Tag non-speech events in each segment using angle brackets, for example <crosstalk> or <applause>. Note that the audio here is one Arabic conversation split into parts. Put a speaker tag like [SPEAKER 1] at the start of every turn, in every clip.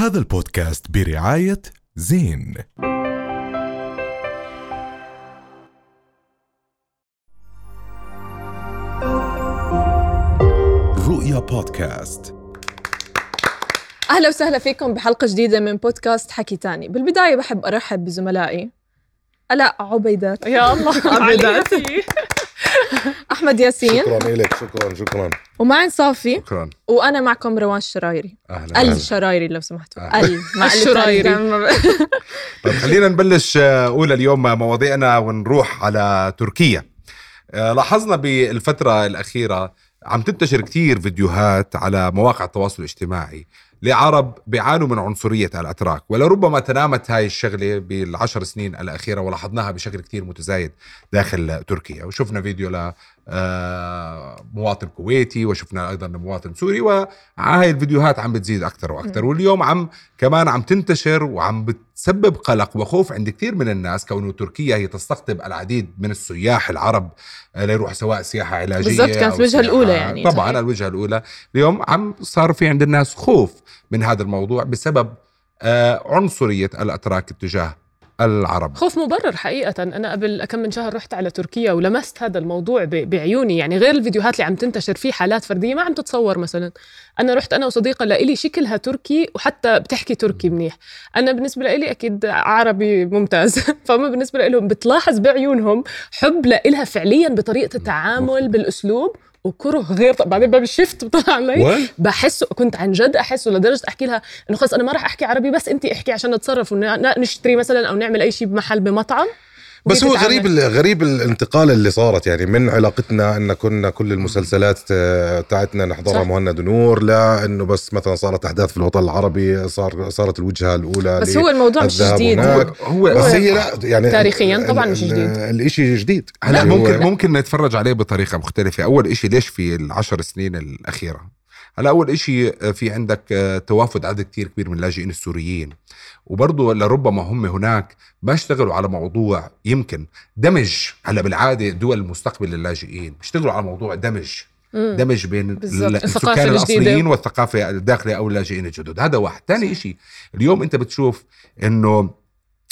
[SPEAKER 1] هذا البودكاست برعاية زين. رؤيا بودكاست.
[SPEAKER 2] أهلا وسهلا فيكم بحلقة جديدة من بودكاست حكي تاني. بالبداية بحب أرحب بزملائي. الاء عبيدات.
[SPEAKER 3] يا الله. <laughs>
[SPEAKER 2] عبيدات. أحمد ياسين.
[SPEAKER 4] شكرا لك شكرا شكرا.
[SPEAKER 2] ومعن صافي.
[SPEAKER 4] شكرا.
[SPEAKER 2] وأنا معكم روان الشرايري.
[SPEAKER 4] أهلا
[SPEAKER 2] الشرايري لو سمحتوا.
[SPEAKER 4] أهلا.
[SPEAKER 2] ال <laughs> مع ال
[SPEAKER 3] الشرايري. <laughs>
[SPEAKER 4] طيب خلينا نبلش آه، أولى اليوم مواضيعنا ونروح على تركيا. آه، لاحظنا بالفترة الأخيرة عم تنتشر كتير فيديوهات على مواقع التواصل الاجتماعي. لعرب بيعانوا من عنصرية الأتراك ولربما تنامت هاي الشغلة بالعشر سنين الأخيرة ولاحظناها بشكل كتير متزايد داخل تركيا وشفنا فيديو ل آه، مواطن كويتي وشفنا أيضا مواطن سوري وهاي الفيديوهات عم بتزيد أكثر وأكثر واليوم عم كمان عم تنتشر وعم بتسبب قلق وخوف عند كثير من الناس كونه تركيا هي تستقطب العديد من السياح العرب ليروحوا سواء سياحة علاجية
[SPEAKER 2] بالضبط، كانت
[SPEAKER 4] سياحة-
[SPEAKER 2] الأولى يعني.
[SPEAKER 4] طبعا
[SPEAKER 2] صحيح.
[SPEAKER 4] الوجهة الأولى اليوم عم صار في عند الناس خوف من هذا الموضوع بسبب آه، عنصرية الأتراك تجاه العرب.
[SPEAKER 3] خوف مبرر حقيقة. أنا قبل كم من شهر رحت على تركيا ولمست هذا الموضوع بعيوني. يعني غير الفيديوهات اللي عم تنتشر فيه حالات فردية ما عم تتصور مثلا. أنا رحت أنا وصديقة لإلي شكلها تركي وحتى بتحكي تركي منيح. أنا بالنسبة لإلي أكيد عربي ممتاز. <laughs> فهم بالنسبة لهم بتلاحظ بعيونهم حب لإلها فعليا بطريقة التعامل بالأسلوب وكره غير طب بعدين باب الشفت بطلع علي بحسه كنت عن جد أحسه لدرجة أحكي لها إنه خلص أنا ما راح أحكي عربي بس انت احكي عشان نتصرف ونشتري مثلا أو نعمل أي شيء بمحل بمطعم.
[SPEAKER 4] بس هو. غريب ال- غريب الانتقال اللي صارت يعني من علاقتنا إن كنا كل المسلسلات آه، تاعتنا نحضرها
[SPEAKER 3] صح.
[SPEAKER 4] مهند ونور لا إنه بس مثلا صارت أحداث في الوطن العربي صار صارت الوجهة الأولى
[SPEAKER 2] بس هو الموضوع مش جديد
[SPEAKER 4] هناك.
[SPEAKER 1] هو
[SPEAKER 4] بس هي لا يعني
[SPEAKER 3] تاريخياً طبعاً مش جديد.
[SPEAKER 4] الإشي جديد
[SPEAKER 1] هلا
[SPEAKER 4] هو-
[SPEAKER 1] ممكن ممكن نتفرج عليه بطريقة مختلفة أول إشي ليش في العشر سنين الأخيرة هلا أول إشي في عندك آه، توافد عدد كتير كبير من اللاجئين السوريين. وبرضه لربما هم هناك ما اشتغلوا على موضوع يمكن دمج هلا بالعادة دول المستقبل للاجئين بيشتغلوا على موضوع دمج. دمج بين السكان. الأصليين والثقافة الداخليه أو اللاجئين الجدد. هذا واحد. ثاني شيء اليوم أنت بتشوف إنه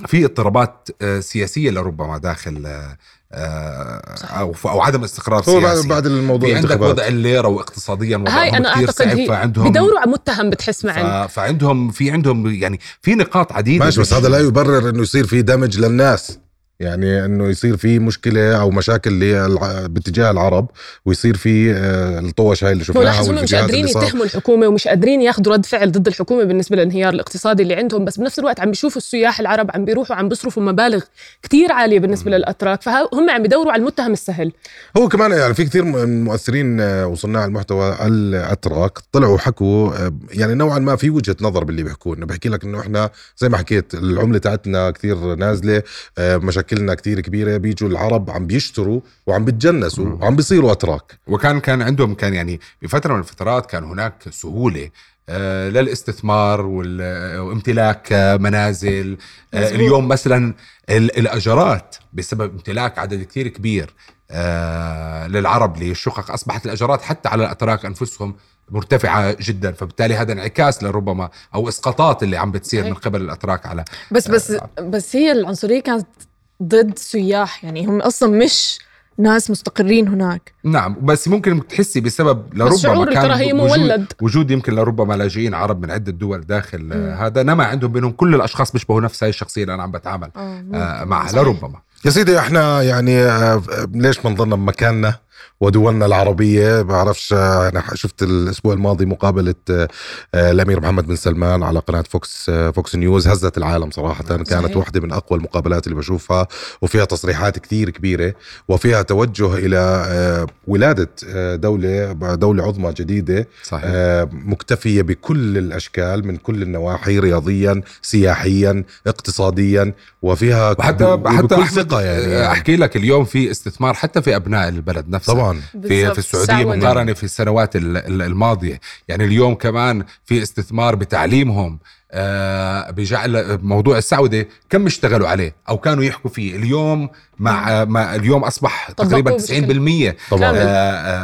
[SPEAKER 1] في اضطرابات آه، سياسية لربما داخل آه، آه، أو أو عدم استقرار
[SPEAKER 4] هو بعد
[SPEAKER 1] سياسي.
[SPEAKER 4] بعد الموضوع
[SPEAKER 1] في عندك وضع الليرة واقتصاديا
[SPEAKER 3] هاي
[SPEAKER 1] وضعهم
[SPEAKER 3] أنا
[SPEAKER 1] كثير
[SPEAKER 3] أعتقد
[SPEAKER 1] صعب
[SPEAKER 3] هي
[SPEAKER 1] فعندهم
[SPEAKER 3] بدوروا على متهم بتحس معي.
[SPEAKER 1] فعندهم في عندهم يعني في نقاط عديدة
[SPEAKER 4] ماشي بس هذا لا يبرر إنه يصير في دمج للناس. يعني إنه يصير في مشكلة أو مشاكل باتجاه العرب ويصير في آه، الطوش هاي اللي شفناها
[SPEAKER 3] هم مش قادرين يتهموا الحكومة ومش قادرين ياخذوا رد فعل ضد الحكومة بالنسبة للانهيار الاقتصادي اللي عندهم بس بنفس الوقت عم بيشوفوا السياح العرب عم بيروحوا عم بيصرفوا مبالغ كتير عالية بالنسبة للأتراك فهم عم بيدوروا على المتهم السهل.
[SPEAKER 4] هو كمان يعني في كثير من المؤثرين آه، وصناع المحتوى الأتراك طلعوا وحكوا آه، يعني نوعا ما في وجهة نظر باللي بيحكوا إنه بحكي لك إنه إحنا زي ما حكيت العملة تاعتنا كثير نازلة آه، مشاكلنا كثير كبيرة بيجوا العرب عم بيشتروا وعم بيتجنسوا
[SPEAKER 1] مم.
[SPEAKER 4] وعم بيصيروا أتراك
[SPEAKER 1] وكان كان عندهم كان يعني بفترة من الفترات كان هناك سهولة آه، للاستثمار وال- وامتلاك آه، منازل آه،
[SPEAKER 3] مزبوط.
[SPEAKER 1] اليوم مثلا ال- الأجارات بسبب امتلاك عدد كثير كبير للعرب للشقق أصبحت الأجارات حتى على الأتراك أنفسهم مرتفعة جدا فبالتالي هذا انعكاس لربما أو إسقاطات اللي عم بتصير من. قبل الأتراك على
[SPEAKER 2] بس بس بس هي العنصرية كانت ضد سياح يعني هم أصلا مش ناس مستقرين هناك.
[SPEAKER 1] نعم بس ممكن تحسي بسبب لربما كان وجود-
[SPEAKER 3] مولد.
[SPEAKER 1] وجود يمكن لربما لاجئين عرب من عدة دول داخل آه، هذا نما عندهم بينهم كل الأشخاص بيشبهوا نفس هاي الشخصية اللي أنا عم بتعامل آه، معها
[SPEAKER 2] صحيح.
[SPEAKER 1] لربما.
[SPEAKER 4] يا سيدي إحنا يعني آه، ليش ما نضلنا بمكاننا؟ ودولنا العربية بعرفش أنا شفت الأسبوع الماضي مقابلة آه، الأمير محمد بن سلمان على قناة Fox آه، Fox News هزت العالم صراحة كانت
[SPEAKER 3] صحيح.
[SPEAKER 4] واحدة من أقوى المقابلات اللي بشوفها وفيها تصريحات كثير كبيرة وفيها توجه إلى آه، ولادة دولة دولة عظمى جديدة
[SPEAKER 1] صحيح.
[SPEAKER 4] مكتفية بكل الأشكال من كل النواحي رياضيا سياحيا اقتصاديا وفيها
[SPEAKER 1] وحتى حتى
[SPEAKER 4] ثقة يعني,
[SPEAKER 1] آه، أحكي لك اليوم في استثمار حتى في أبناء البلد نفسها
[SPEAKER 4] طبعا.
[SPEAKER 1] في. في
[SPEAKER 3] السعودية.
[SPEAKER 1] مقارنة في السنوات ال- ال- الماضية. يعني اليوم كمان في استثمار بتعليمهم آه، بجعل موضوع السعودة كم اشتغلوا عليه أو كانوا يحكوا فيه. اليوم مع مع اليوم أصبح
[SPEAKER 3] طبقوه
[SPEAKER 1] تقريبا
[SPEAKER 3] بشكل
[SPEAKER 1] 90%
[SPEAKER 4] طبعا.
[SPEAKER 1] آه،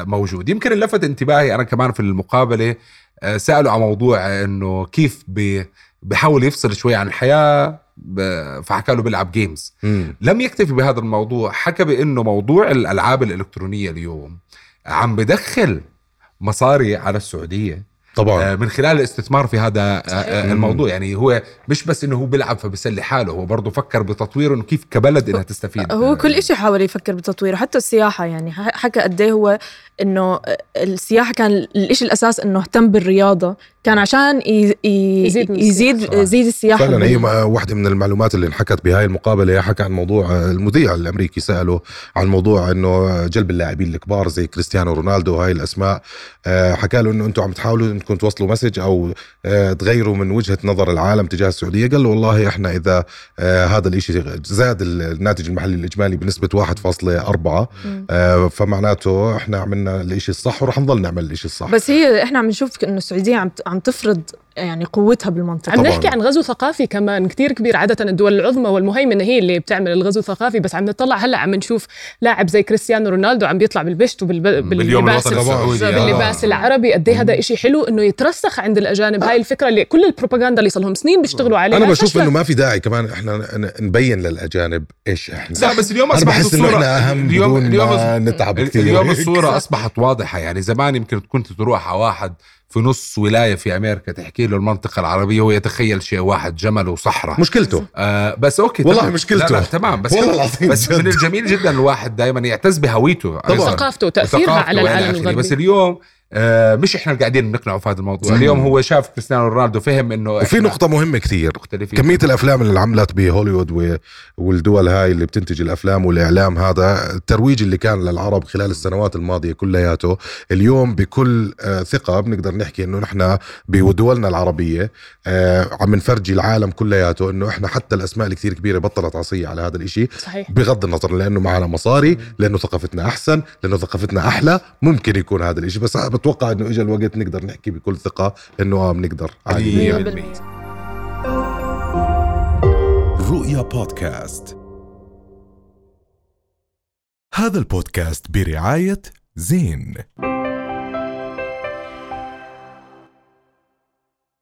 [SPEAKER 1] آه، موجود. يمكن لفت انتباهي أنا كمان في المقابلة آه، سألوا عن موضوع إنه كيف بحاول يفصل شوي عن الحياة. ب- فحكى له بيلعب جيمز
[SPEAKER 5] مم.
[SPEAKER 1] لم يكتفي بهذا الموضوع حكى بأنه موضوع الألعاب الإلكترونية اليوم عم بدخل مصاري على السعودية.
[SPEAKER 5] طبعا.
[SPEAKER 1] آه، من خلال الاستثمار في هذا آه،
[SPEAKER 3] صحيح.
[SPEAKER 1] آه، الموضوع. يعني هو مش بس إنه هو بيلعب فبيسلي حاله هو برضه فكر بتطويره إنه كيف كبلد إنها تستفيد.
[SPEAKER 2] هو كل شيء حاول يفكر بتطويره حتى السياحة يعني. حكى قد إيه هو إنه السياحة كان الشيء الأساس إنه اهتم بالرياضة كان عشان
[SPEAKER 3] يزيد من
[SPEAKER 2] يزيد
[SPEAKER 1] السياحة.
[SPEAKER 2] يزيد السياحة
[SPEAKER 4] فعلا هي واحدة من المعلومات اللي انحكت بهاي المقابلة حكى عن موضوع آه، المذيع الأمريكي سأله عن موضوع أنه جلب اللاعبين الكبار زي كريستيانو رونالدو هاي الأسماء آه، حكى له أنه أنتم عم تحاولوا أنكم توصلوا مسج أو آه، تغيروا من وجهة نظر العالم تجاه السعودية قال له والله إحنا إذا آه، هذا الإشي زاد الناتج المحلي الإجمالي بنسبة 1.4
[SPEAKER 2] مم.
[SPEAKER 4] آه، فمعناته إحنا عملنا الإشي الصح ورح نضل نعمل الإشي الصح
[SPEAKER 2] بس هي إحنا عم نشوف إنه السعودية عم عم تفرض يعني قوتها بالمنطقة.
[SPEAKER 3] عم. نحكي عن غزو ثقافي كمان كتير كبير عادة الدول العظمى والمهيمنة هي اللي بتعمل الغزو الثقافي بس عم نطلع هلأ عم نشوف لاعب زي كريستيانو رونالدو عم بيطلع بالبشت وباللباس
[SPEAKER 1] السعودي آه.
[SPEAKER 3] باللباس العربي. قد إيه هذا إشي حلو إنه يترسخ عند الأجانب. هاي الفكرة اللي كل البروباغندا اللي صار لهم سنين بيشتغلوا عليها.
[SPEAKER 4] أنا بشوف. إنه ما في داعي كمان إحنا ن- نبين للأجانب إيش إحنا.
[SPEAKER 1] لا بس اليوم
[SPEAKER 4] أنا
[SPEAKER 1] أصبحت
[SPEAKER 4] بحس إنه
[SPEAKER 1] الصورة
[SPEAKER 4] إحنا أهم
[SPEAKER 1] اليوم اليوم
[SPEAKER 4] نتعب كثير
[SPEAKER 1] اليوم الصورة أصبحت واضحة. يعني زمان يمكن كنت تروح على واحد في نص ولاية في أمريكا تحكي له المنطقة العربية هو يتخيل شيء واحد جمل وصحراء
[SPEAKER 4] مشكلته
[SPEAKER 1] آه بس okay
[SPEAKER 4] والله
[SPEAKER 1] تمام.
[SPEAKER 4] مشكلته.
[SPEAKER 1] لا لا تمام بس
[SPEAKER 4] والله العظيم
[SPEAKER 1] بس
[SPEAKER 4] جد.
[SPEAKER 1] من الجميل جدا الواحد دائما يعتز بهويته
[SPEAKER 4] طبعاً.
[SPEAKER 3] ثقافته
[SPEAKER 1] وتأثيرها
[SPEAKER 3] على
[SPEAKER 1] وإلى
[SPEAKER 3] العالم. الغربي
[SPEAKER 1] بس اليوم مش إحنا اللي قاعدين نقنعه في هذا الموضوع. اليوم هو شاف كريستيانو رونالدو فهم إنه
[SPEAKER 4] وفي
[SPEAKER 1] إحنا
[SPEAKER 4] نقطة مهمة كثير.
[SPEAKER 1] مختلفين.
[SPEAKER 4] كمية الأفلام اللي عملت بهوليوود و- والدول هاي اللي بتنتج الأفلام والإعلام هذا الترويج اللي كان للعرب خلال السنوات الماضية كلياته اليوم بكل آه، ثقة بنقدر نحكي إنه نحن بدولنا العربية آه، عم نفرجي العالم كلياته إنه إحنا حتى الأسماء الكثير كبيرة بطلت عصية على هذا الإشي
[SPEAKER 3] صحيح.
[SPEAKER 4] بغض النظر لأنه معنا مصاري لأنه ثقافتنا أحسن لأنه ثقافتنا أحلى ممكن يكون هذا الإشي بس بتوقع إنه اجى الوقت نقدر نحكي بكل ثقة إنه آه بنقدر عادي.
[SPEAKER 6] رؤيا بودكاست. هذا البودكاست برعاية زين.